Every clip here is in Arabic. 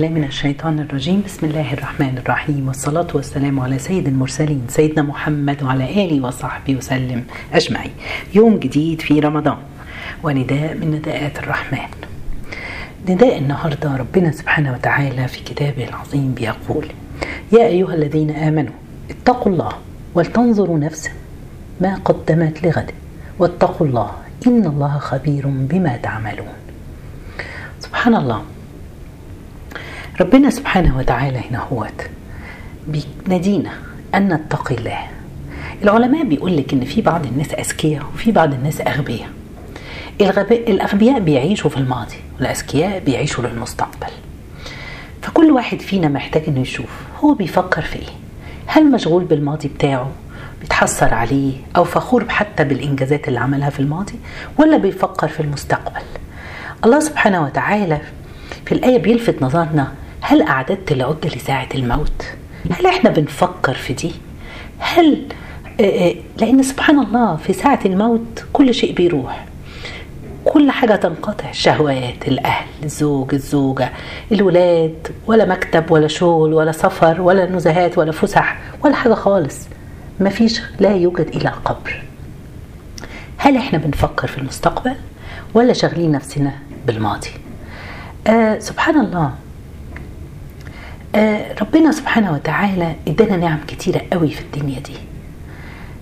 من الشيطان الرجيم. بسم الله الرحمن الرحيم. والصلاة والسلام على سيد المرسلين سيدنا محمد وعلى آله وصحبه وسلم أجمعين. يوم جديد في رمضان ونداء من نداءات الرحمن. نداء النهاردة ربنا سبحانه وتعالى في كتابه العظيم بيقول يا أيها الذين آمنوا اتقوا الله ولتنظروا نفسا ما قدمت لغد. واتقوا الله إن الله خبير بما تعملون. سبحان الله. ربنا سبحانه وتعالى هنا هوت بينادينا أن نتقي الله. العلماء بيقول لك إن في بعض الناس أذكياء وفي بعض الناس أغبياء. الأغبياء بيعيشوا في الماضي والأذكياء بيعيشوا للمستقبل. فكل واحد فينا محتاج إنه يشوف هو بيفكر في إيه. هل مشغول بالماضي بتاعه بيتحسر عليه أو فخور حتى بالإنجازات اللي عملها في الماضي ولا بيفكر في المستقبل؟ الله سبحانه وتعالى في الآية بيلفت نظرنا هل أعددت العدة لساعة الموت؟ هل إحنا بنفكر في دي؟ هل لأن سبحان الله في ساعة الموت كل شيء بيروح. كل حاجة تنقطع الشهوات الأهل الزوج الزوجة الولاد ولا مكتب ولا شغل ولا سفر ولا نزهات ولا فسح ولا حاجة خالص. مفيش لا يوجد إلا قبر. هل إحنا بنفكر في المستقبل؟ ولا شاغلين نفسنا بالماضي؟ آه سبحان الله. آه ربنا سبحانه وتعالى إدانا نعم كتيرة قوي في الدنيا دي.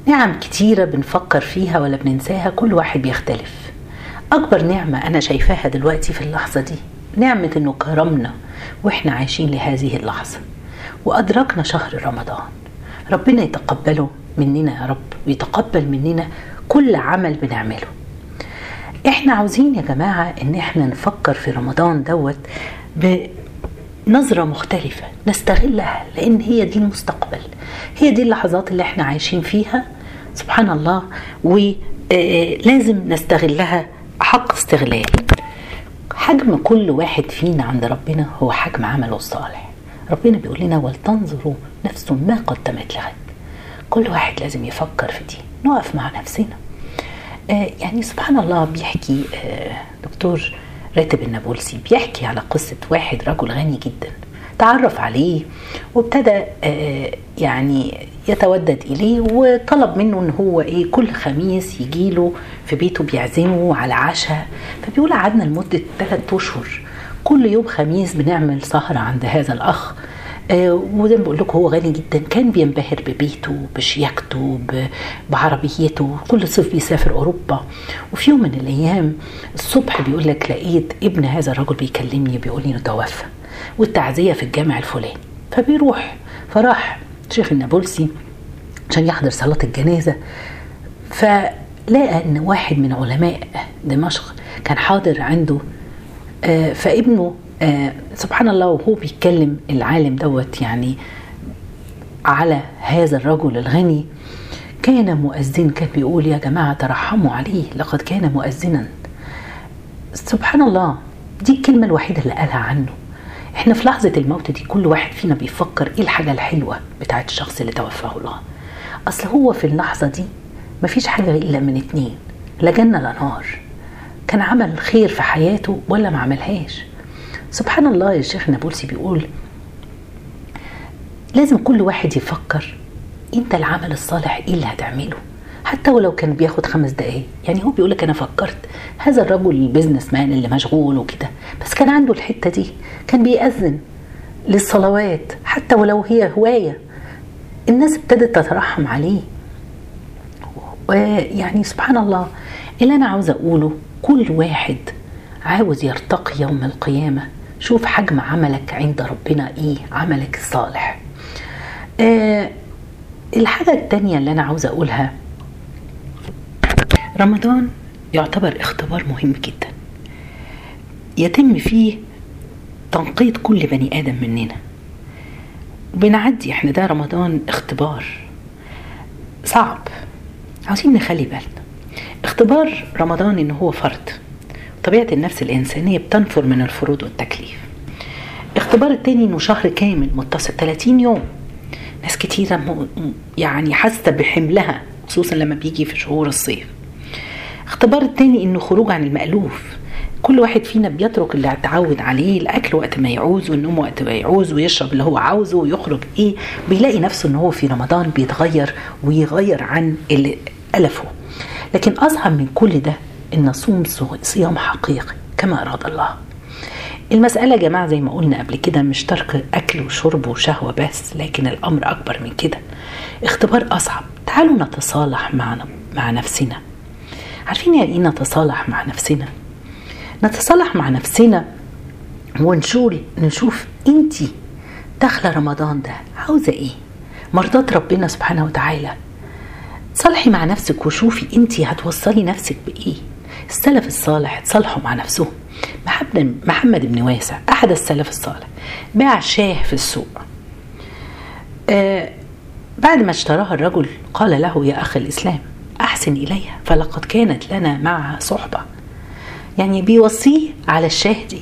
نعم كتيرة بنفكر فيها ولا بننساها كل واحد بيختلف. أكبر نعمة أنا شايفاها دلوقتي في اللحظة دي نعمة إنه كرمنا وإحنا عايشين لهذه اللحظة وأدركنا شهر رمضان. ربنا يتقبله مننا يا رب ويتقبل مننا كل عمل بنعمله. إحنا عاوزين يا جماعة إن إحنا نفكر في رمضان دوت بنظرة مختلفة نستغلها لأن هي دي المستقبل. هي دي اللحظات اللي إحنا عايشين فيها. سبحان الله. ولازم نستغلها حق استغلال. حجم كل واحد فينا عند ربنا هو حجم عمله الصالح. ربنا بيقول لنا ولتنظروا نفس ما قدمت لغد. كل واحد لازم يفكر في دي. نقف مع نفسنا. آه يعني سبحان الله بيحكي آه دكتور راتب النابلسي بيحكي على قصة واحد رجل غني جدا تعرف عليه وابتدى آه يعني يتودد إليه وطلب منه إن هو إيه كل خميس يجيله في بيته بيعزمه على عشاء. فبيقول قعدنا لمدة ثلاثة أشهر كل يوم خميس بنعمل سهرة عند هذا الأخ. آه وزي ما بقول لكم هو غني جدا. كان بينبهر ببيته بشياكته بعربيته كل صيف بيسافر أوروبا. وفي يوم من الأيام الصبح بيقول لك لقيت ابن هذا الرجل بيكلمني بيقول لي انه توفى والتعزية في الجامع الفلاني. فبيروح. فراح شيخ النابلسي عشان يحضر صلاة الجنازة. فلقى إن واحد من علماء دمشق كان حاضر عنده. آه فابنه آه سبحان الله وهو بيتكلم العالم دوت يعني على هذا الرجل الغني كان مؤذن كان بيقول يا جماعة ترحموا عليه لقد كان مؤذنا. سبحان الله دي الكلمة الوحيدة اللي قالها عنه. إحنا في لحظة الموت دي كل واحد فينا بيفكر إيه الحاجة الحلوة بتاعت الشخص اللي توفاه الله. أصل هو في اللحظة دي مفيش حاجة إلا من اتنين لا جنة لا نار. كان عمل خير في حياته ولا ما عملهاش. سبحان الله يا شيخ نابلسي بيقول لازم كل واحد يفكر انت العمل الصالح إيه اللي هتعمله. حتى ولو كان بياخد خمس دقايق يعني هو بيقول لك أنا فكرت. هذا الرجل ال businessman اللي مشغول وكده. بس كان عنده الحتة دي. كان بيأذن للصلوات حتى ولو هي هواية. الناس ابتدت تترحم عليه. ويعني سبحان الله اللي أنا عاوزه أقوله كل واحد عاوز يرتقي يوم القيامة. شوف حجم عملك عند ربنا إيه عملك الصالح. آه الحاجة التانية اللي أنا عاوزة أقولها رمضان يعتبر اختبار مهم جدا. يتم فيه تنقية كل بني آدم مننا. وبنعدي إحنا ده رمضان اختبار صعب. عاوزين نخلي بالنا. اختبار رمضان إن هو فرض طبيعة النفس الإنسانية بتنفر من الفروض والتكليف. اختبار التاني إنه شهر كامل متصل 30 يوم. ناس كتيرة يعني حاسة بحملها خصوصا لما بيجي في شهور الصيف. اختبار التاني إنه خروج عن المألوف. كل واحد فينا بيترك اللي اتعود عليه الأكل وقت ما يعوز والنوم وقت ما يعوز ويشرب اللي هو عاوزه ويخرج إيه. بيلاقي نفسه ان هو في رمضان بيتغير ويغير عن اللي ألفه. لكن أصعب من كل ده إن نصوم صيام حقيقي كما أراد الله. المسألة يا جماعة زي ما قلنا قبل كده مش ترك أكل وشرب وشهوة بس لكن الأمر أكبر من كده. اختبار أصعب. تعالوا نتصالح مع مع نفسنا. عارفين يعني إيه نتصالح مع نفسنا؟ نتصالح مع نفسنا ونشول نشوف انت داخلة رمضان ده عاوزة إيه؟ مرضات ربنا سبحانه وتعالى. صالحي مع نفسك وشوفي انت هتوصلي نفسك بإيه. السلف الصالح اتصالحوا مع نفسهم محمد بن واسع أحد السلف الصالح باع شاه في السوق. آه بعد ما اشتراها الرجل قال له يا أخ الإسلام أحسن إليها فلقد كانت لنا معها صحبة. يعني بيوصيه على الشاه دي.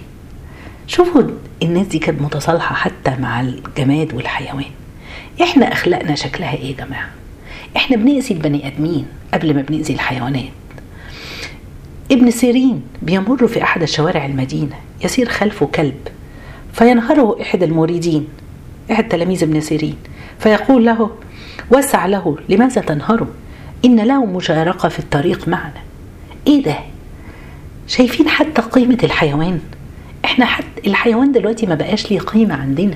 شوفوا الناس دي كانت متصالحة حتى مع الجماد والحيوان. إحنا أخلاقنا شكلها إيه يا جماعة؟ إحنا بنأذي البني آدمين قبل ما بنأذي الحيوانات. ابن سيرين بيمر في أحد شوارع المدينة يسير خلفه كلب فينهره احد المريدين احد تلاميذ ابن سيرين فيقول له وسع له لماذا تنهره؟ إن له مشاركه في الطريق معنا. إيه ده؟ شايفين حتى قيمة الحيوان؟ إحنا حتى الحيوان دلوقتي ما بقاش ليه قيمة عندنا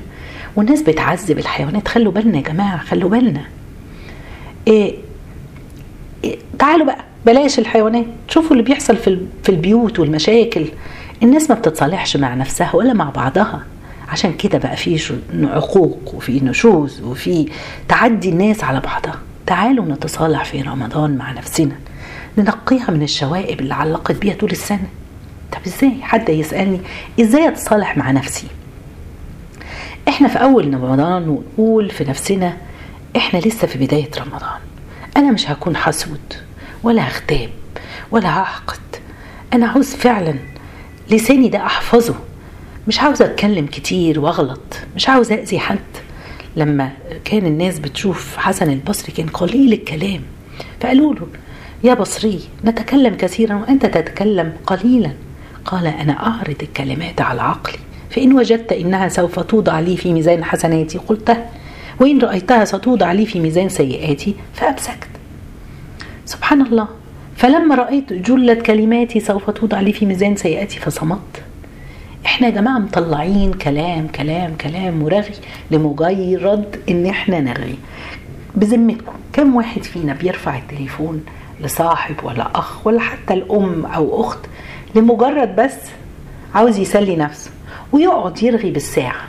والناس بتعذب الحيوانات خلوا بالنا يا جماعة خلوا بالنا. إيه, إيه تعالوا بقى. بلاش الحيوانات. شوفوا اللي بيحصل في في البيوت والمشاكل. الناس ما بتتصالحش مع نفسها ولا مع بعضها. عشان كده بقى في عقوق وفي نشوز وفي تعدي الناس على بعضها. تعالوا نتصالح في رمضان مع نفسنا. ننقيها من الشوائب اللي علقت بيها طول السنة. طب إزاي؟ حد يسألني إزاي أتصالح مع نفسي؟ إحنا في أول رمضان ونقول في نفسنا إحنا لسه في بداية رمضان. أنا مش هكون حسود. ولا هغتاب ولا هحقد أنا عاوز فعلا. لساني ده أحفظه. مش عاوزه أتكلم كتير وأغلط. مش عاوزه اذي حد. لما كان الناس بتشوف حسن البصري كان قليل الكلام. فقالوا له يا بصري نتكلم كثيرا وأنت تتكلم قليلا. قال أنا أعرض الكلمات على عقلي. فإن وجدت إنها سوف توضع لي في ميزان حسناتي قلتها وإن رأيتها ستوضع لي في ميزان سيئاتي فأمسكت. سبحان الله. فلما رأيت جلة كلماتي سوف توضع لي في ميزان سيئاتي فصمت. إحنا يا جماعة مطلعين كلام كلام كلام مرغي لمجرد إن إحنا نرغي. بذمتكم كم واحد فينا بيرفع التليفون لصاحب ولا أخ ولا حتى الأم أو أخت لمجرد بس عاوز يسلي نفسه ويقعد يرغي بالساعة؟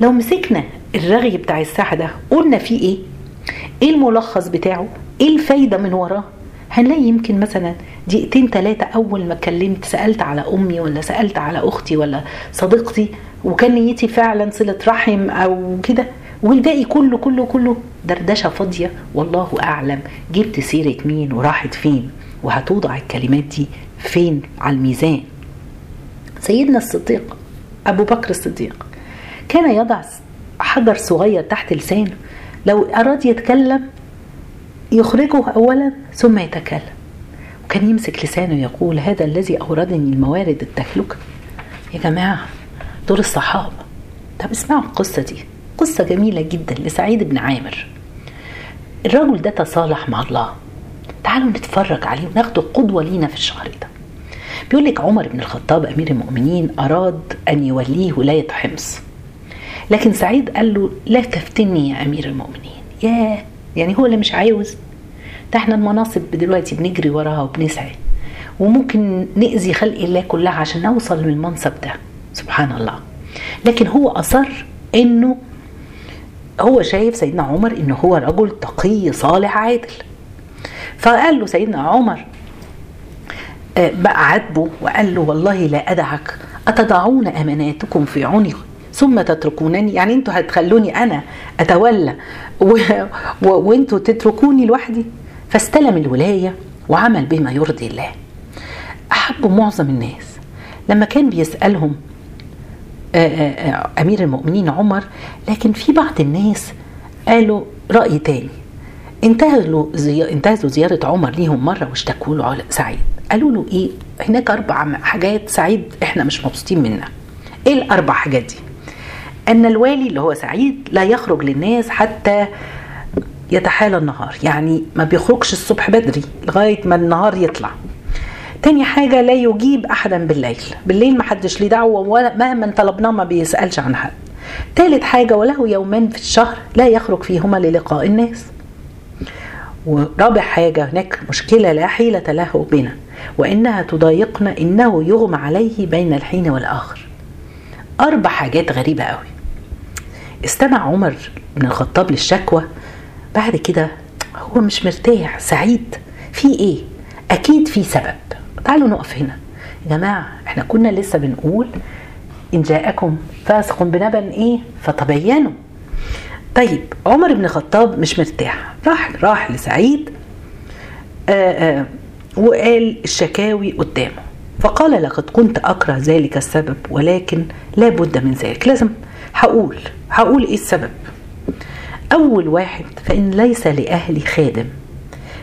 لو مسكنا الرغي بتاع الساعة ده قلنا فيه إيه؟ إيه الملخص بتاعه؟ إيه الفايدة من وراه؟ هنلاقي يمكن مثلا دقيقتين ثلاثة أول ما اتكلمت سألت على أمي ولا سألت على أختي ولا صديقتي وكان نيتي فعلا صلة رحم أو كده والباقي كله كله كله دردشة فاضية؟ والله أعلم. جبت سيرة مين وراحت فين؟ وهتوضع الكلمات دي فين؟ على الميزان. سيدنا الصديق أبو بكر الصديق كان يضع حجر صغير تحت لسانه. لو أراد يتكلم يخرجه أولا ثم يتكلم. وكان يمسك لسانه يقول هذا الذي أوردني الموارد التهلكة. يا جماعة دول الصحابة. طب اسمعوا القصة دي قصة جميلة جدا لسعيد بن عامر. الرجل ده تصالح مع الله. تعالوا نتفرج عليه وناخده قدوة لينا في الشهر ده بيقول لك عمر بن الخطاب أمير المؤمنين أراد أن يوليه ولاية حمص. لكن سعيد قال له لا تفتني يا أمير المؤمنين ياه! يعني هو اللي مش عاوز ده إحنا المناصب دلوقتي بنجري وراها وبنسعى. وممكن نأذي خلق الله كلها عشان نوصل للمنصب ده. سبحان الله. لكن هو أصر إنه هو شايف سيدنا عمر إنه هو رجل تقي صالح عادل. فقال له سيدنا عمر بقى عاتبه وقال له والله لا أدعك. أتضعون أماناتكم في عنقي ثم تتركونني؟ يعني أنتوا هتخلوني أنا أتولى. و... و... وانتوا تتركوني لوحدي؟ فاستلم الولاية وعمل بما يرضي الله. احبوا معظم الناس لما كان بيسألهم أمير المؤمنين عمر لكن في بعض الناس قالوا رأي تاني. انتهزوا زي... انتهزوا زيارة عمر ليهم مرة واشتكوا له سعيد. قالوا له إيه؟ هناك أربع حاجات سعيد إحنا مش مبسوطين منها. إيه الأربع حاجات دي؟ أن الوالي اللي هو سعيد لا يخرج للناس حتى يتحالى النهار. يعني ما بيخرجش الصبح بدري لغاية ما النهار يطلع. تاني حاجة لا يجيب أحدا بالليل. بالليل ما حدش ليه دعوة مهما طلبناه ما بيسألش عن حد. تالت حاجة وله يومان في الشهر لا يخرج فيهما للقاء الناس. ورابع حاجة هناك مشكلة لا حيلة له بنا وإنها تضايقنا إنه يغمى عليه بين الحين والآخر. أربع حاجات غريبة قوي استمع عمر بن الخطاب للشكوى. بعد كده هو مش مرتاح سعيد. في إيه؟ أكيد في سبب. تعالوا نقف هنا. يا جماعة إحنا كنا لسه بنقول إن جاءكم فاسق بنبأ إيه؟ فتبينوا. طيب عمر بن الخطاب مش مرتاح. راح راح لسعيد. آآ آآ وقال الشكاوي قدامه. فقال لقد كنت أكره ذلك السبب ولكن لا بد من ذلك. لازم هقول هقول إيه السبب؟ أول واحد فإن ليس لأهلي خادم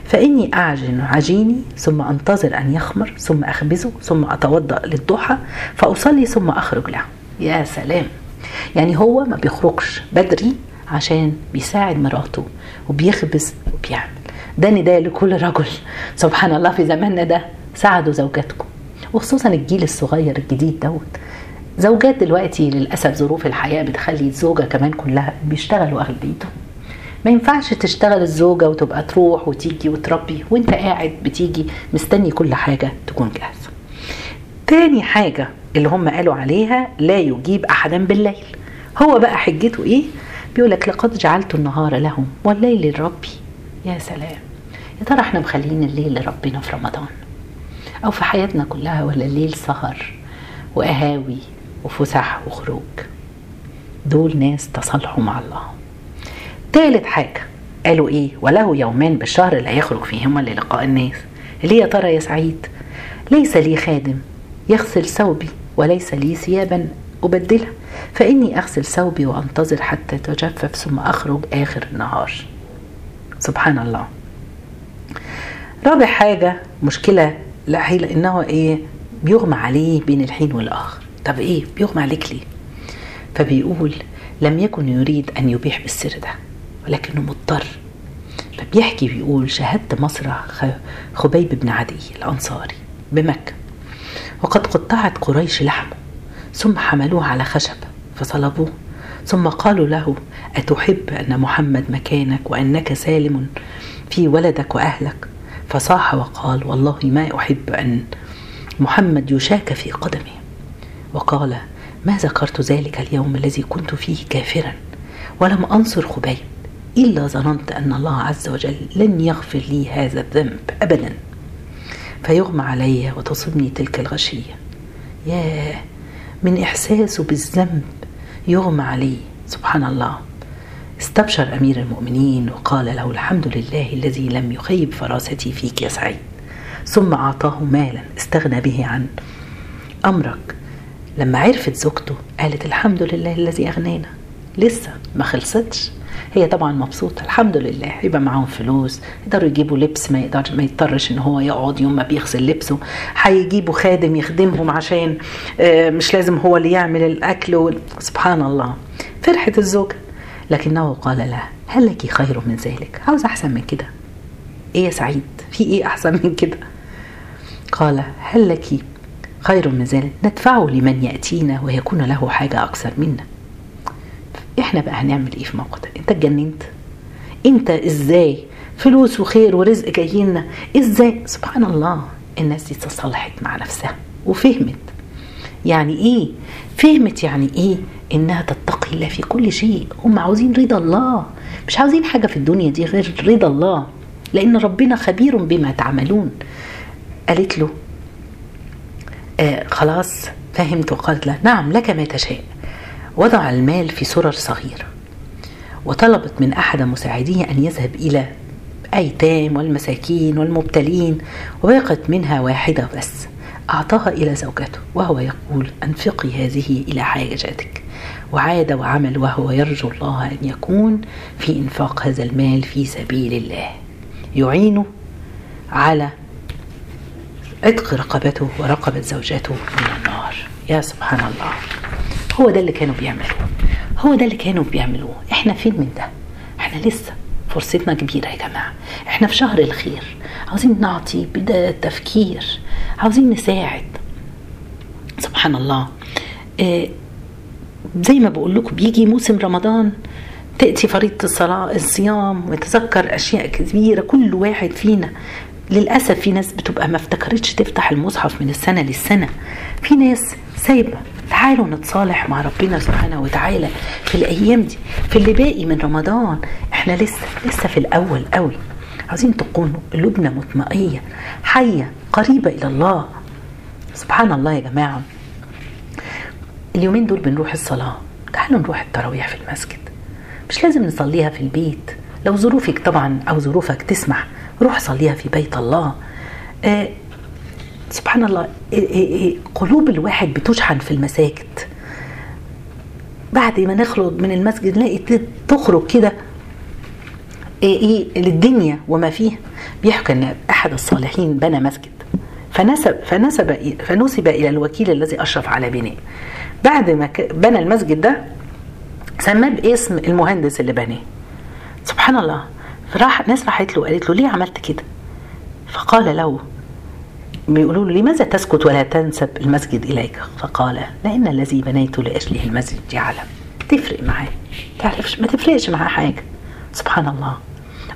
فإني أعجن عجيني ثم أنتظر أن يخمر ثم أخبزه ثم أتوضأ للضحى فأصلي ثم أخرج له. يا سلام! يعني هو ما بيخرجش بدري عشان بيساعد مراته وبيخبز وبيعمل. ده نداء لكل رجل. سبحان الله في زماننا ده ساعدوا زوجاتكم وخصوصا الجيل الصغير الجديد دوت. زوجات دلوقتي للأسف ظروف الحياة بتخلي الزوجة كمان كلها بيشتغلوا اغلبيتهم ما ينفعش تشتغل الزوجة وتبقى تروح وتيجي وتربي وانت قاعد بتيجي مستني كل حاجة تكون جاهزة. تاني حاجة اللي هم قالوا عليها لا يجيب أحدا بالليل. هو بقى حجته إيه؟ بيقول لك لقد جعلت النهار لهم والليل لربي يا سلام. يا ترى إحنا مخلين الليل لربنا في رمضان؟ أو في حياتنا كلها ولا الليل سهر وقهاوي وفسح وخروج. دول ناس تصالحوا مع الله. تالت حاجة قالوا إيه؟ وله يومان بالشهر لا يخرج فيهما للقاء الناس. ليه يا ترى يا سعيد؟ ليس لي خادم يغسل ثوبي وليس لي ثيابا أبدلها. فإني أغسل ثوبي وأنتظر حتى تجفف ثم أخرج آخر النهار. سبحان الله. رابع حاجة مشكلة لا إنه إيه؟ بيغمى عليه بين الحين والآخر. طب إيه؟ بيغمى عليك ليه؟ فبيقول لم يكن يريد أن يبيح بالسر ده ولكنه مضطر. فبيحكي بيقول شاهدت مسرح خبيب بن عدي الأنصاري بمكة وقد قطعت قريش لحمه ثم حملوه على خشب فصلبوه ثم قالوا له أتحب أن محمد مكانك وأنك سالم في ولدك وأهلك؟ فصاح وقال والله ما أحب أن محمد يشاك في قدمي. وقال ما ذكرت ذلك اليوم الذي كنت فيه كافرا ولم أنصر خبيب إلا ظننت أن الله عز وجل لن يغفر لي هذا الذنب أبدا. فيغمى علي وتصبني تلك الغشية. ياه من إحساسه بالذنب يغمى عليه سبحان الله. استبشر أمير المؤمنين وقال له الحمد لله الذي لم يخيب فراستي فيك يا سعيد. ثم أعطاه مالا استغنى به عن أمرك. لما عرفت زوجته قالت الحمد لله الذي أغنانا. لسه ما خلصتش. هي طبعا مبسوطة الحمد لله. يبقى معاهم فلوس يقدروا يجيبوا لبس ما يقدرش ما يضطرش إن هو يقعد يوم ما بيغسل لبسه. هيجيبوا خادم يخدمهم عشان مش لازم هو اللي يعمل الأكل سبحان الله. فرحت الزوجه لكنه قال لها هل لك خير من ذلك؟ عاوز أحسن من كده. إيه يا سعيد؟ في إيه أحسن من كده؟ قال هل لك خير ذلك ندفعه لمن يأتينا ويكون له حاجة أكثر منا. إحنا بقى هنعمل إيه في الموقف ده؟ أنت اتجننت. أنت إزاي فلوس وخير ورزق جايين إزاي؟ سبحان الله. الناس دي تصلحت مع نفسها وفهمت. يعني إيه؟ فهمت يعني إيه؟ إنها تتقي الله في كل شيء. هم عاوزين رضا الله. مش عاوزين حاجة في الدنيا دي غير رضا الله. لأن ربنا خبير بما تعملون. قالت له آه خلاص فهمت وقالت له نعم لك ما تشاء. وضع المال في سرر صغيرة وطلبت من أحد مساعديه أن يذهب إلى أيتام والمساكين والمبتلين وبقت منها واحدة بس. أعطاها إلى زوجته وهو يقول أنفقي هذه إلى حاجتك وعاد وعمل وهو يرجو الله أن يكون في إنفاق هذا المال في سبيل الله. يعينه على عتق رقبته ورقبة زوجته من النار. يا سبحان الله. هو ده اللي كانوا بيعملوه. هو ده اللي كانوا بيعملوه. إحنا فين من ده؟ إحنا لسه فرصتنا كبيرة يا جماعة. إحنا في شهر الخير. عاوزين نعطي بداية تفكير. عاوزين نساعد. سبحان الله. آه زي ما بقول لكم بيجي موسم رمضان تأتي فريضة الصلاة الصيام ويتذكر أشياء كبيرة. كل واحد فينا للأسف في ناس بتبقى ما افتكرتش تفتح المصحف من السنة للسنة. في ناس سايبة. تعالوا نتصالح مع ربنا سبحانه وتعالى في الأيام دي. في اللي باقي من رمضان. إحنا لسه لسه في الأول قوي. عايزين تكونوا قلوبنا مطمئنة حية قريبة إلى الله. سبحان الله يا جماعة. اليومين دول بنروح الصلاة. تعالوا نروح التراويح في المسجد. مش لازم نصليها في البيت. لو ظروفك طبعا أو ظروفك تسمح. روح صليها في بيت الله. آه سبحان الله قلوب الواحد بتشحن في المساجد. بعد ما نخرج من المسجد نلاقي تخرج كده إيه إيه للدنيا وما فيها. بيحكى إن أحد الصالحين بنى مسجد. فنسب فنسب فنسب إلى الوكيل الذي أشرف على بنائه بعد ما بنى المسجد ده سماه باسم المهندس اللي بناه. سبحان الله. فراح ناس راحت له وقالت له ليه عملت كده؟ فقال له بيقولوا له لماذا تسكت ولا تنسب المسجد إليك؟ فقال لأن الذي بنيت لأجله المسجد يعلم تفرق معاه تعرفش ما تفرقش معاه حاجة. سبحان الله.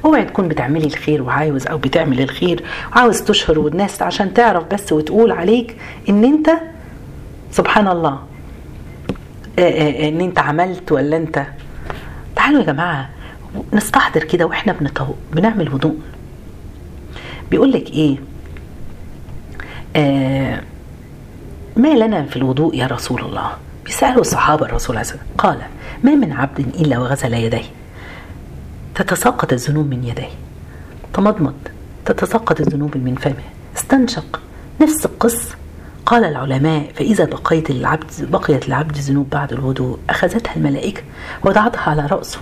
اوعي تكون بتعملي الخير وعاوز أو بتعمل الخير وعاوز تشهر والناس عشان تعرف بس وتقول عليك إن أنت سبحان الله إن أنت عملت ولا أنت. تعالوا يا جماعة. نستحضر كده وإحنا بنطو... بنعمل وضوء بيقول لك إيه؟ آه ما لنا في الوضوء يا رسول الله؟ بيسألوا الصحابة الرسول عليه الصلاة قال ما من عبد إلا وغسل يديه. تتساقط الذنوب من يديه. تمضمض. تتساقط الذنوب من فمه. استنشق. نفس القصة قال العلماء فإذا بقيت العبد بقيت العبد الذنوب بعد الوضوء أخذتها الملائكة وضعتها على رأسه.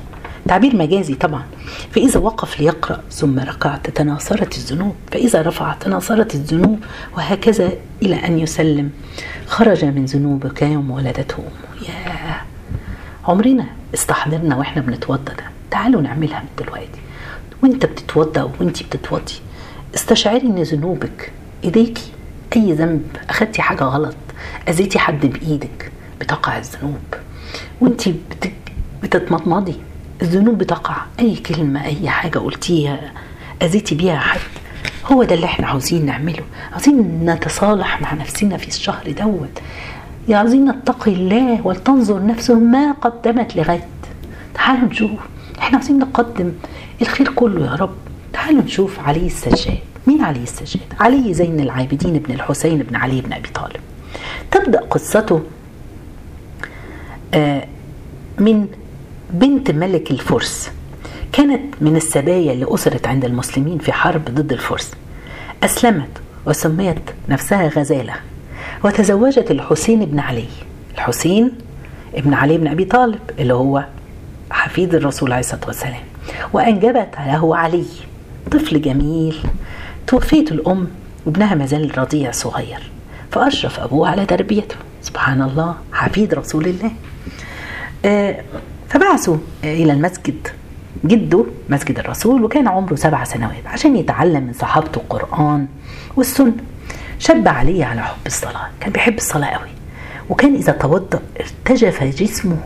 تعبير مجازي طبعا. فإذا وقف ليقرأ ثم ركع تناصرت الذنوب. فإذا رفع تناصرت الذنوب وهكذا إلى أن يسلم. خرج من ذنوب كيوم ولدته أمه. يا عمرنا استحضرنا وإحنا بنتوضى ده. تعالوا نعملها من دلوقتي. وإنت بتتوضى وانت بتتوضي. استشعري إن ذنوبك إيديكي. أي ذنب أخدتي حاجة غلط أذيتي حد بإيدك بتقع الذنوب. وانت بتتمضمضي. الذنوب بتقع. أي كلمة أي حاجة قلتيها أذيتي بيها حد هو ده اللي إحنا عاوزين نعمله. عاوزين نتصالح مع نفسنا في الشهر دوت. يا عاوزين نتقي الله ولتنظر نفس ما قدمت لغد. تعالوا نشوف. إحنا عاوزين نقدم الخير كله يا رب. تعالوا نشوف علي السجاد. مين علي السجاد؟ علي زين العابدين بن الحسين بن علي بن أبي طالب. تبدأ قصته آه من بنت ملك الفرس كانت من السبايا اللي أسرت عند المسلمين في حرب ضد الفرس. أسلمت وسميت نفسها غزالة وتزوجت الحسين بن علي. الحسين ابن علي بن أبي طالب اللي هو حفيد الرسول عليه الصلاة والسلام. وأنجبت له علي طفل جميل. توفيت الأم وابنها ما زال رضيع صغير فأشرف أبوه على تربيته. سبحان الله حفيد رسول الله. آه فبعثوا إلى المسجد. جده مسجد الرسول وكان عمره سبع سنوات عشان يتعلم من صحابته القرآن والسنة. شب عليه على حب الصلاة كان بيحب الصلاة قوي. وكان إذا توضأ ارتجف جسمه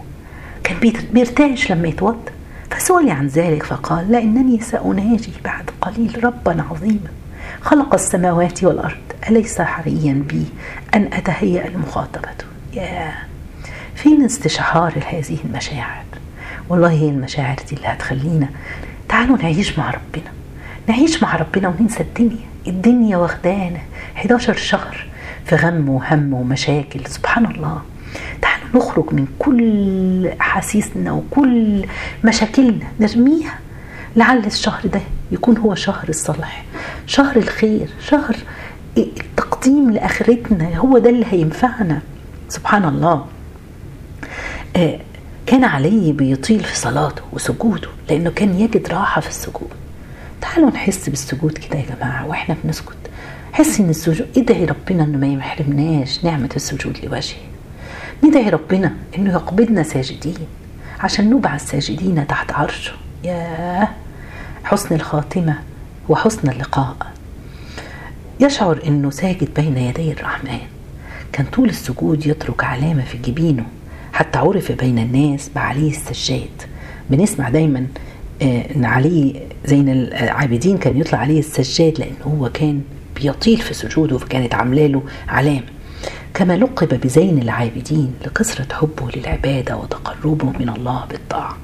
كان بيرتعش لما يتوضأ. فسئل عن ذلك فقال لأنني سأناجي بعد قليل ربا عظيما. خلق السماوات والأرض أليس حريا بي أن أتهيأ لمخاطبته يا فين استشعار هذه المشاعر؟ والله هي المشاعر دي اللي هتخلينا تعالوا نعيش مع ربنا نعيش مع ربنا وننسى الدنيا الدنيا واخدانا 11 شهر في غم وهم ومشاكل سبحان الله. تعالوا نخرج من كل أحاسيسنا وكل مشاكلنا نرميها لعل الشهر ده يكون هو شهر الصلاح شهر الخير شهر التقديم لآخرتنا هو ده اللي هينفعنا سبحان الله. آه كان علي بيطيل في صلاته وسجوده لأنه كان يجد راحة في السجود. تعالوا نحس بالسجود كده يا جماعة وإحنا بنسجد حس إن السجود ادعي ربنا إنه ما يحرمناش نعمة السجود لوجهه. ندعي ربنا إنه يقبضنا ساجدين عشان نبعث ساجدين تحت عرشه. يا حسن الخاتمة وحسن اللقاء. يشعر إنه ساجد بين يدي الرحمن. كان طول السجود يترك علامة في جبينه. حتى عرف بين الناس بعلي السجاد. بنسمع دايما إن علي زين العابدين كان يطلع عليه السجاد لأن هو كان بيطيل في سجوده فكانت عاملة له علامة. كما لقب بزين العابدين لكثرة حبه للعبادة وتقربه من الله بالطاعة.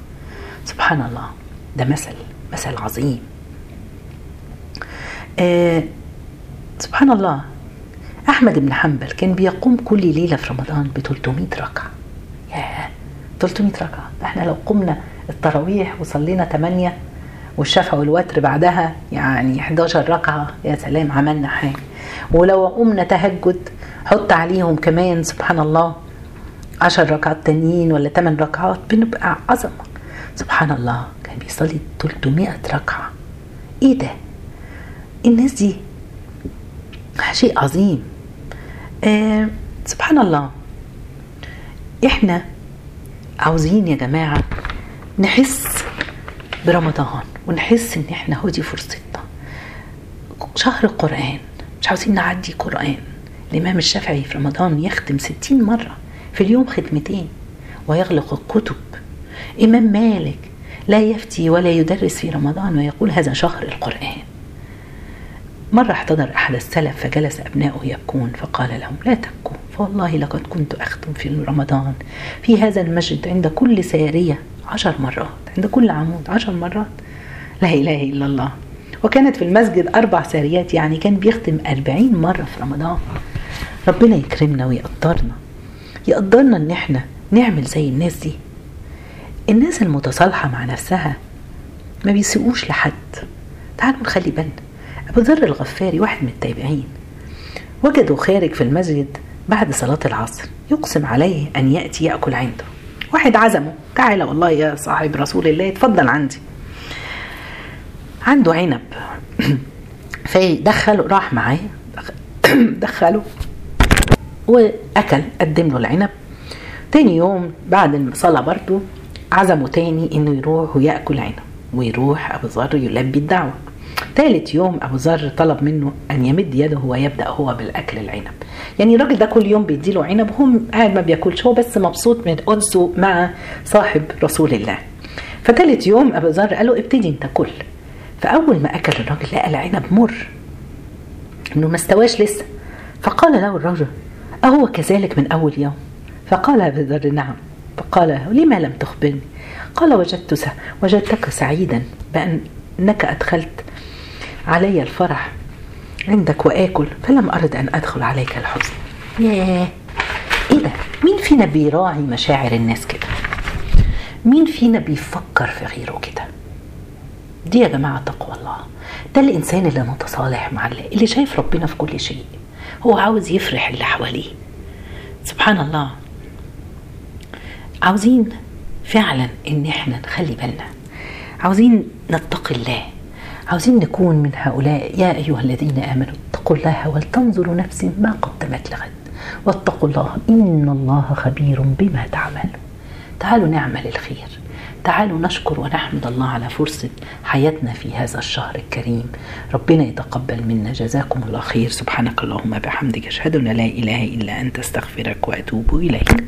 سبحان الله ده مثل مثل عظيم. آه سبحان الله أحمد بن حنبل كان بيقوم كل ليلة في رمضان ب 300 ركعة. ياه 300 ركعة. إحنا لو قمنا التراويح وصلينا 8 والشفع والوتر بعدها يعني 11 ركعة يا سلام عملنا حاجة. ولو قمنا تهجد حط عليهم كمان سبحان الله 10 ركعات تانيين ولا 8 ركعات بنبقى عظمة. سبحان الله كان بيصلي 300 ركعة. إيه ده؟ الناس دي شيء عظيم. آه سبحان الله. إحنا عاوزين يا جماعة نحس برمضان ونحس إن إحنا هو دي فرصتنا. شهر القرآن مش عاوزين نعدي قرآن. الإمام الشافعي في رمضان يختم ستين مرة في اليوم ختمتين ويغلق الكتب. إمام مالك لا يفتي ولا يدرس في رمضان ويقول هذا شهر القرآن. مرة احتضر أحد السلف فجلس أبناؤه يبكون فقال لهم لا تبكوا فوالله لقد كنت أختم في رمضان في هذا المسجد عند كل سارية عشر مرات عند كل عمود عشر مرات. لا إله إلا الله. وكانت في المسجد أربع ساريات يعني كان بيختم أربعين مرة في رمضان. ربنا يكرمنا ويقدرنا. يقدرنا إن إحنا نعمل زي الناس دي. الناس المتصالحة مع نفسها ما بيسيئوش لحد. تعالوا نخلي بالنا. أبو ذر الغفاري واحد من التابعين وجدوا خارج في المسجد بعد صلاة العصر يقسم عليه أن يأتي يأكل عنده. واحد عزمه تعالى والله يا صاحب رسول الله اتفضل عندي. عنده عنب. فدخله راح معاه دخله وأكل قدم له العنب. تاني يوم بعد الصلاة برضه عزمه تاني إنه يروح ويأكل عنب ويروح أبو ذر يلبي الدعوة. تالت يوم أبو ذر طلب منه أن يمد يده ويبدأ هو بالأكل العنب. يعني الراجل ده كل يوم بيديله عنب وهو قاعد ما بياكلش هو بس مبسوط من أنسه مع صاحب رسول الله. فتالت يوم أبو ذر قال له ابتدي أنت كل. فأول ما أكل الراجل لقى العنب مر. إنه ما استواش لسه. فقال له الرجل أهو كذلك من أول يوم. فقال أبو ذر نعم. فقال له لما لم تخبرني؟ قال وجدت. وجدتك سعيدا بأنك أدخلت علي الفرح. عندك وآكل فلم أرد أن أدخل عليك الحزن. ياه. إيه ده مين فينا بيراعي مشاعر الناس كده؟ مين فينا بيفكر في غيره كده؟ دي يا جماعة تقوى الله. ده الإنسان اللي متصالح مع الله اللي شايف ربنا في كل شيء. هو عاوز يفرح اللي حواليه. سبحان الله. عاوزين فعلا إن إحنا نخلي بالنا. عاوزين نتقي الله. عاوزين نكون من هؤلاء. يا أيها الذين آمنوا اتقوا الله ولتنظر نفس ما قدمت لغد. واتقوا الله إن الله خبير بما تعملون. تعالوا نعمل الخير. تعالوا نشكر ونحمد الله على فرصة حياتنا في هذا الشهر الكريم. ربنا يتقبل منا. جزاكم الله خير. سبحانك اللهم بحمدك أشهد أن لا إله إلا أنت أستغفرك وأتوب إليك.